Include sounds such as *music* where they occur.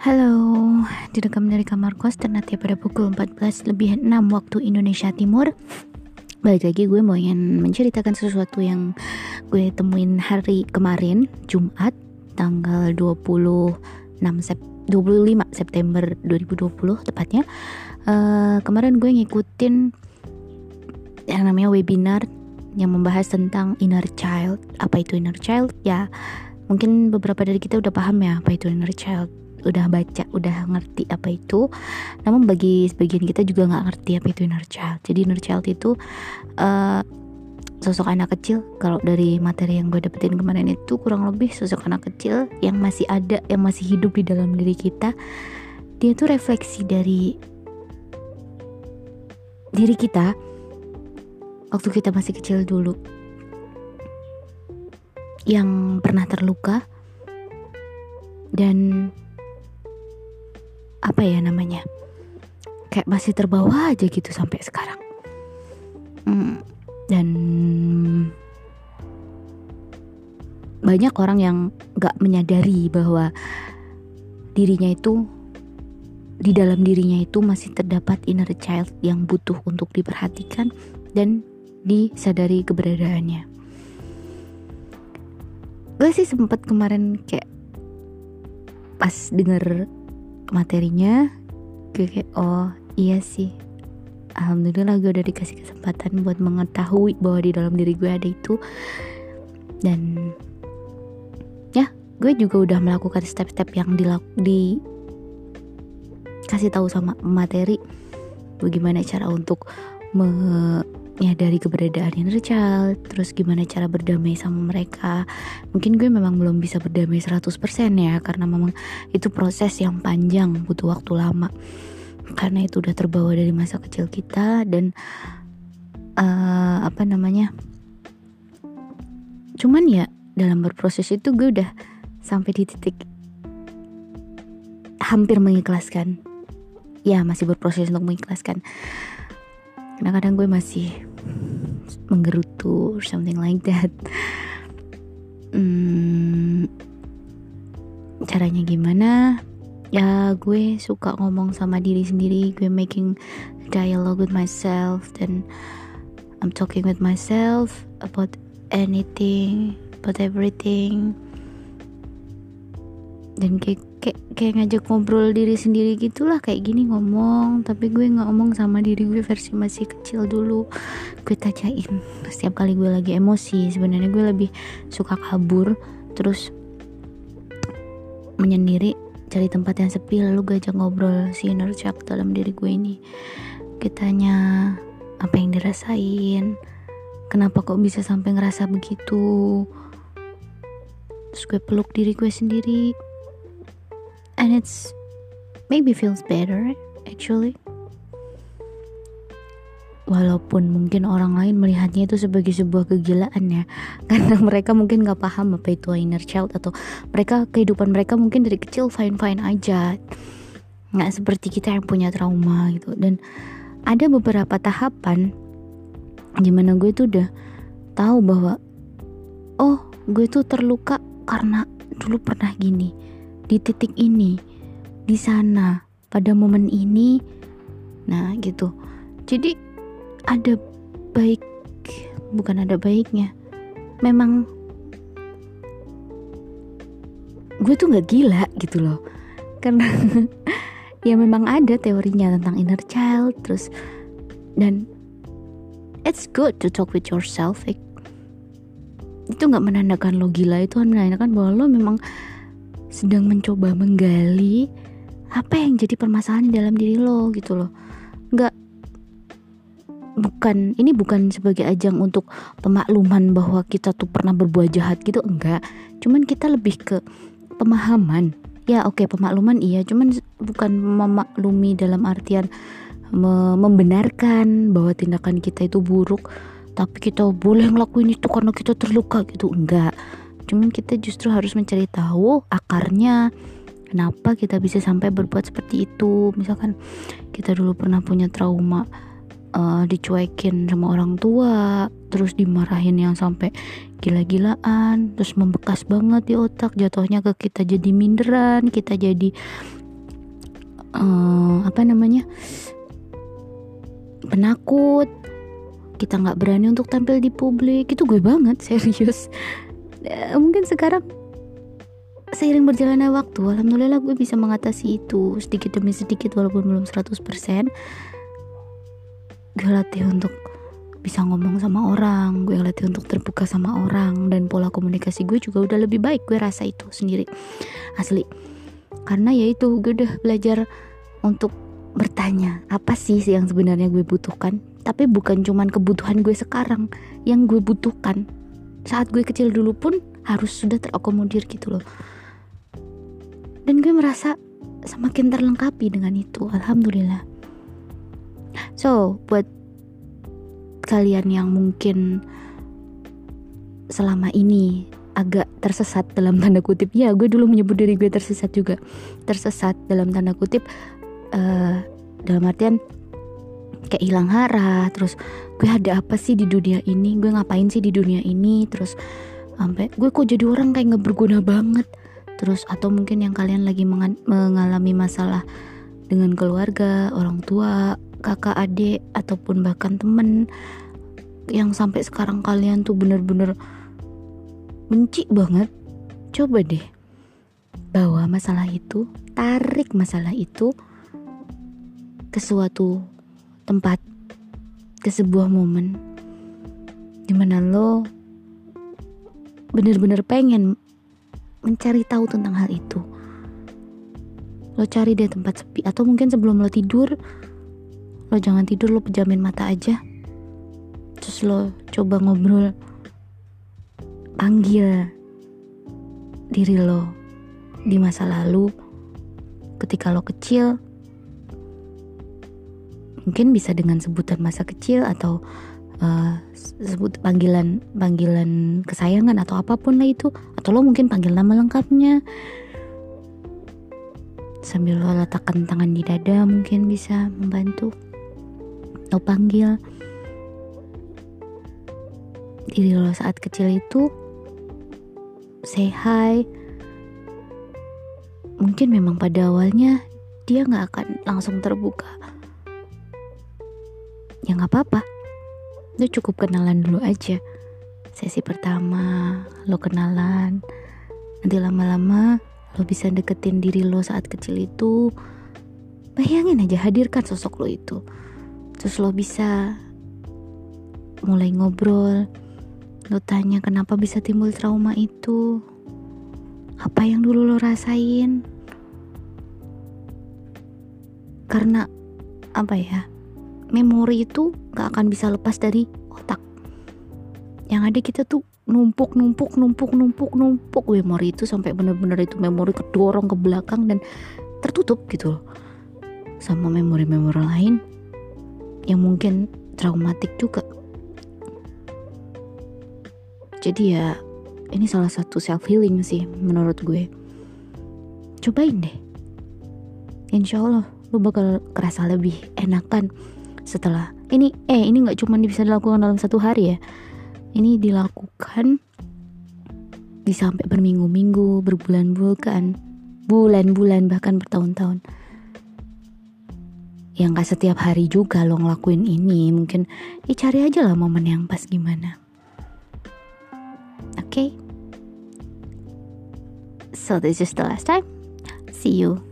Halo, direkam dari kamar kos ternate pada pukul 14 lebih 6 waktu Indonesia Timur. Balik lagi gue mau ingin menceritakan sesuatu yang gue temuin hari kemarin Jumat tanggal 26 Sep 25 September 2020 tepatnya. Uh, Kemarin gue ngikutin yang namanya webinar yang membahas tentang inner child. Apa itu inner child? Ya mungkin beberapa dari kita udah paham ya apa itu inner child udah baca udah ngerti apa itu. Namun bagi sebagian kita juga nggak ngerti apa itu inner child. Jadi inner child itu uh, sosok anak kecil. Kalau dari materi yang gue dapetin kemarin itu kurang lebih sosok anak kecil yang masih ada yang masih hidup di dalam diri kita. Dia tuh refleksi dari diri kita waktu kita masih kecil dulu. Yang pernah terluka dan apa ya namanya kayak masih terbawa aja gitu sampai sekarang hmm, dan banyak orang yang gak menyadari bahwa dirinya itu di dalam dirinya itu masih terdapat inner child yang butuh untuk diperhatikan dan disadari keberadaannya. Gue sih sempat kemarin kayak pas denger materinya. Gue oh iya sih. Alhamdulillah gue udah dikasih kesempatan buat mengetahui bahwa di dalam diri gue ada itu. Dan ya gue juga udah melakukan step-step yang dilak di kasih tahu sama materi. Bagaimana cara untuk me dari keberadaan inner child terus gimana cara berdamai sama mereka. Mungkin gue memang belum bisa berdamai 100% ya karena memang itu proses yang panjang butuh waktu lama. Karena itu udah terbawa dari masa kecil kita dan uh, apa namanya cuman ya dalam berproses itu gue udah sampai di titik hampir mengikhlaskan. Ya masih berproses untuk mengikhlaskan. Kadang-kadang gue masih menggerutu or something like that. Hmm, caranya gimana? Ya gue suka ngomong sama diri sendiri. Gue making dialogue with myself dan I'm talking with myself about anything about everything. Dan kayak kayak kayak ngajak ngobrol diri sendiri gitulah kayak gini ngomong. Tapi gue nggak ngomong sama diri gue versi masih kecil dulu. Gue tanyain setiap kali gue lagi emosi sebenarnya gue lebih suka kabur terus menyendiri cari tempat yang sepi lalu gue ajak ngobrol si inner dalam diri gue ini. Kita tanya apa yang dirasain? Kenapa kok bisa sampai ngerasa begitu? Terus gue peluk diri gue sendiri and it's maybe feels better actually. Walaupun mungkin orang lain melihatnya itu sebagai sebuah kegilaan ya. *laughs* Karena mereka mungkin gak paham apa itu inner child atau mereka kehidupan mereka mungkin dari kecil fine fine aja. Nggak seperti kita yang punya trauma gitu. Dan ada beberapa tahapan gimana gue tuh udah tahu bahwa oh gue tuh terluka karena dulu pernah gini di titik ini, di sana, pada momen ini. Nah, gitu. Jadi ada baik bukan ada baiknya. Memang gue tuh nggak gila gitu loh. Karena *laughs* ya memang ada teorinya tentang inner child terus dan it's good to talk with yourself. Itu nggak menandakan lo gila, itu menandakan bahwa lo memang sedang mencoba menggali apa yang jadi permasalahan di dalam diri lo gitu loh. Nggak bukan ini bukan sebagai ajang untuk pemakluman bahwa kita tuh pernah berbuat jahat gitu enggak. Cuman kita lebih ke pemahaman. Ya oke okay, pemakluman iya cuman bukan memaklumi dalam artian me membenarkan bahwa tindakan kita itu buruk tapi kita boleh ngelakuin itu karena kita terluka gitu enggak cuman kita justru harus mencari tahu akarnya kenapa kita bisa sampai berbuat seperti itu. Misalkan kita dulu pernah punya trauma uh, dicuekin sama orang tua terus dimarahin yang sampai gila-gilaan terus membekas banget di otak jatuhnya ke kita jadi minderan kita jadi uh, apa namanya penakut. Kita nggak berani untuk tampil di publik. Itu gue banget serius mungkin sekarang seiring berjalannya waktu alhamdulillah gue bisa mengatasi itu sedikit demi sedikit walaupun belum 100% gue latih untuk bisa ngomong sama orang gue latih untuk terbuka sama orang dan pola komunikasi gue juga udah lebih baik gue rasa itu sendiri asli. Karena ya itu gue udah belajar untuk bertanya apa sih yang sebenarnya gue butuhkan? Tapi bukan cuman kebutuhan gue sekarang yang gue butuhkan saat gue kecil dulu pun harus sudah terakomodir gitu loh. Dan gue merasa semakin terlengkapi dengan itu alhamdulillah. So buat kalian yang mungkin selama ini agak tersesat dalam tanda kutip ya gue dulu menyebut diri gue tersesat juga. Tersesat dalam tanda kutip uh, dalam artian kayak hilang arah terus gue ada apa sih di dunia ini gue ngapain sih di dunia ini terus sampai gue kok jadi orang kayak nggak berguna banget terus atau mungkin yang kalian lagi mengalami masalah dengan keluarga, orang tua, kakak adik ataupun bahkan temen yang sampai sekarang kalian tuh bener-bener benci banget. Coba deh bawa masalah itu, tarik masalah itu ke suatu tempat, ke sebuah momen di mana lo bener-bener pengen mencari tahu tentang hal itu. Lo cari deh tempat sepi atau mungkin sebelum lo tidur, lo jangan tidur lo pejamin mata aja. Terus lo coba ngobrol, panggil diri lo di masa lalu ketika lo kecil. Mungkin bisa dengan sebutan masa kecil atau uh, sebut panggilan panggilan kesayangan atau apa pun lah itu. Atau lo mungkin panggil nama lengkapnya. Sambil lo letakkan tangan di dada mungkin bisa membantu. Lo panggil. Diri lo saat kecil itu say hi. Mungkin memang pada awalnya dia nggak akan langsung terbuka nggak apa-apa. Lo cukup kenalan dulu aja. Sesi pertama lo kenalan. Nanti lama-lama lo bisa deketin diri lo saat kecil itu. Bayangin aja hadirkan sosok lo itu. Terus lo bisa mulai ngobrol. Lo tanya kenapa bisa timbul trauma itu. Apa yang dulu lo rasain? Karena apa ya memori itu gak akan bisa lepas dari otak. Yang ada kita tuh numpuk numpuk numpuk numpuk numpuk. Memori itu sampai bener-bener itu memori kedorong ke belakang dan tertutup gitu loh. Sama memori-memori lain yang mungkin traumatik juga. Jadi ya ini salah satu self healing sih menurut gue. Cobain deh. Insya Allah lu bakal kerasa lebih enakan setelah ini eh ini nggak cuma bisa dilakukan dalam satu hari ya. Ini dilakukan di sampai berminggu-minggu berbulan-bulan bulan-bulan bahkan bertahun-tahun. Yang gak setiap hari juga lo ngelakuin ini. Mungkin ya cari aja lah momen yang pas gimana. Oke? Okay? so this is the last time. See you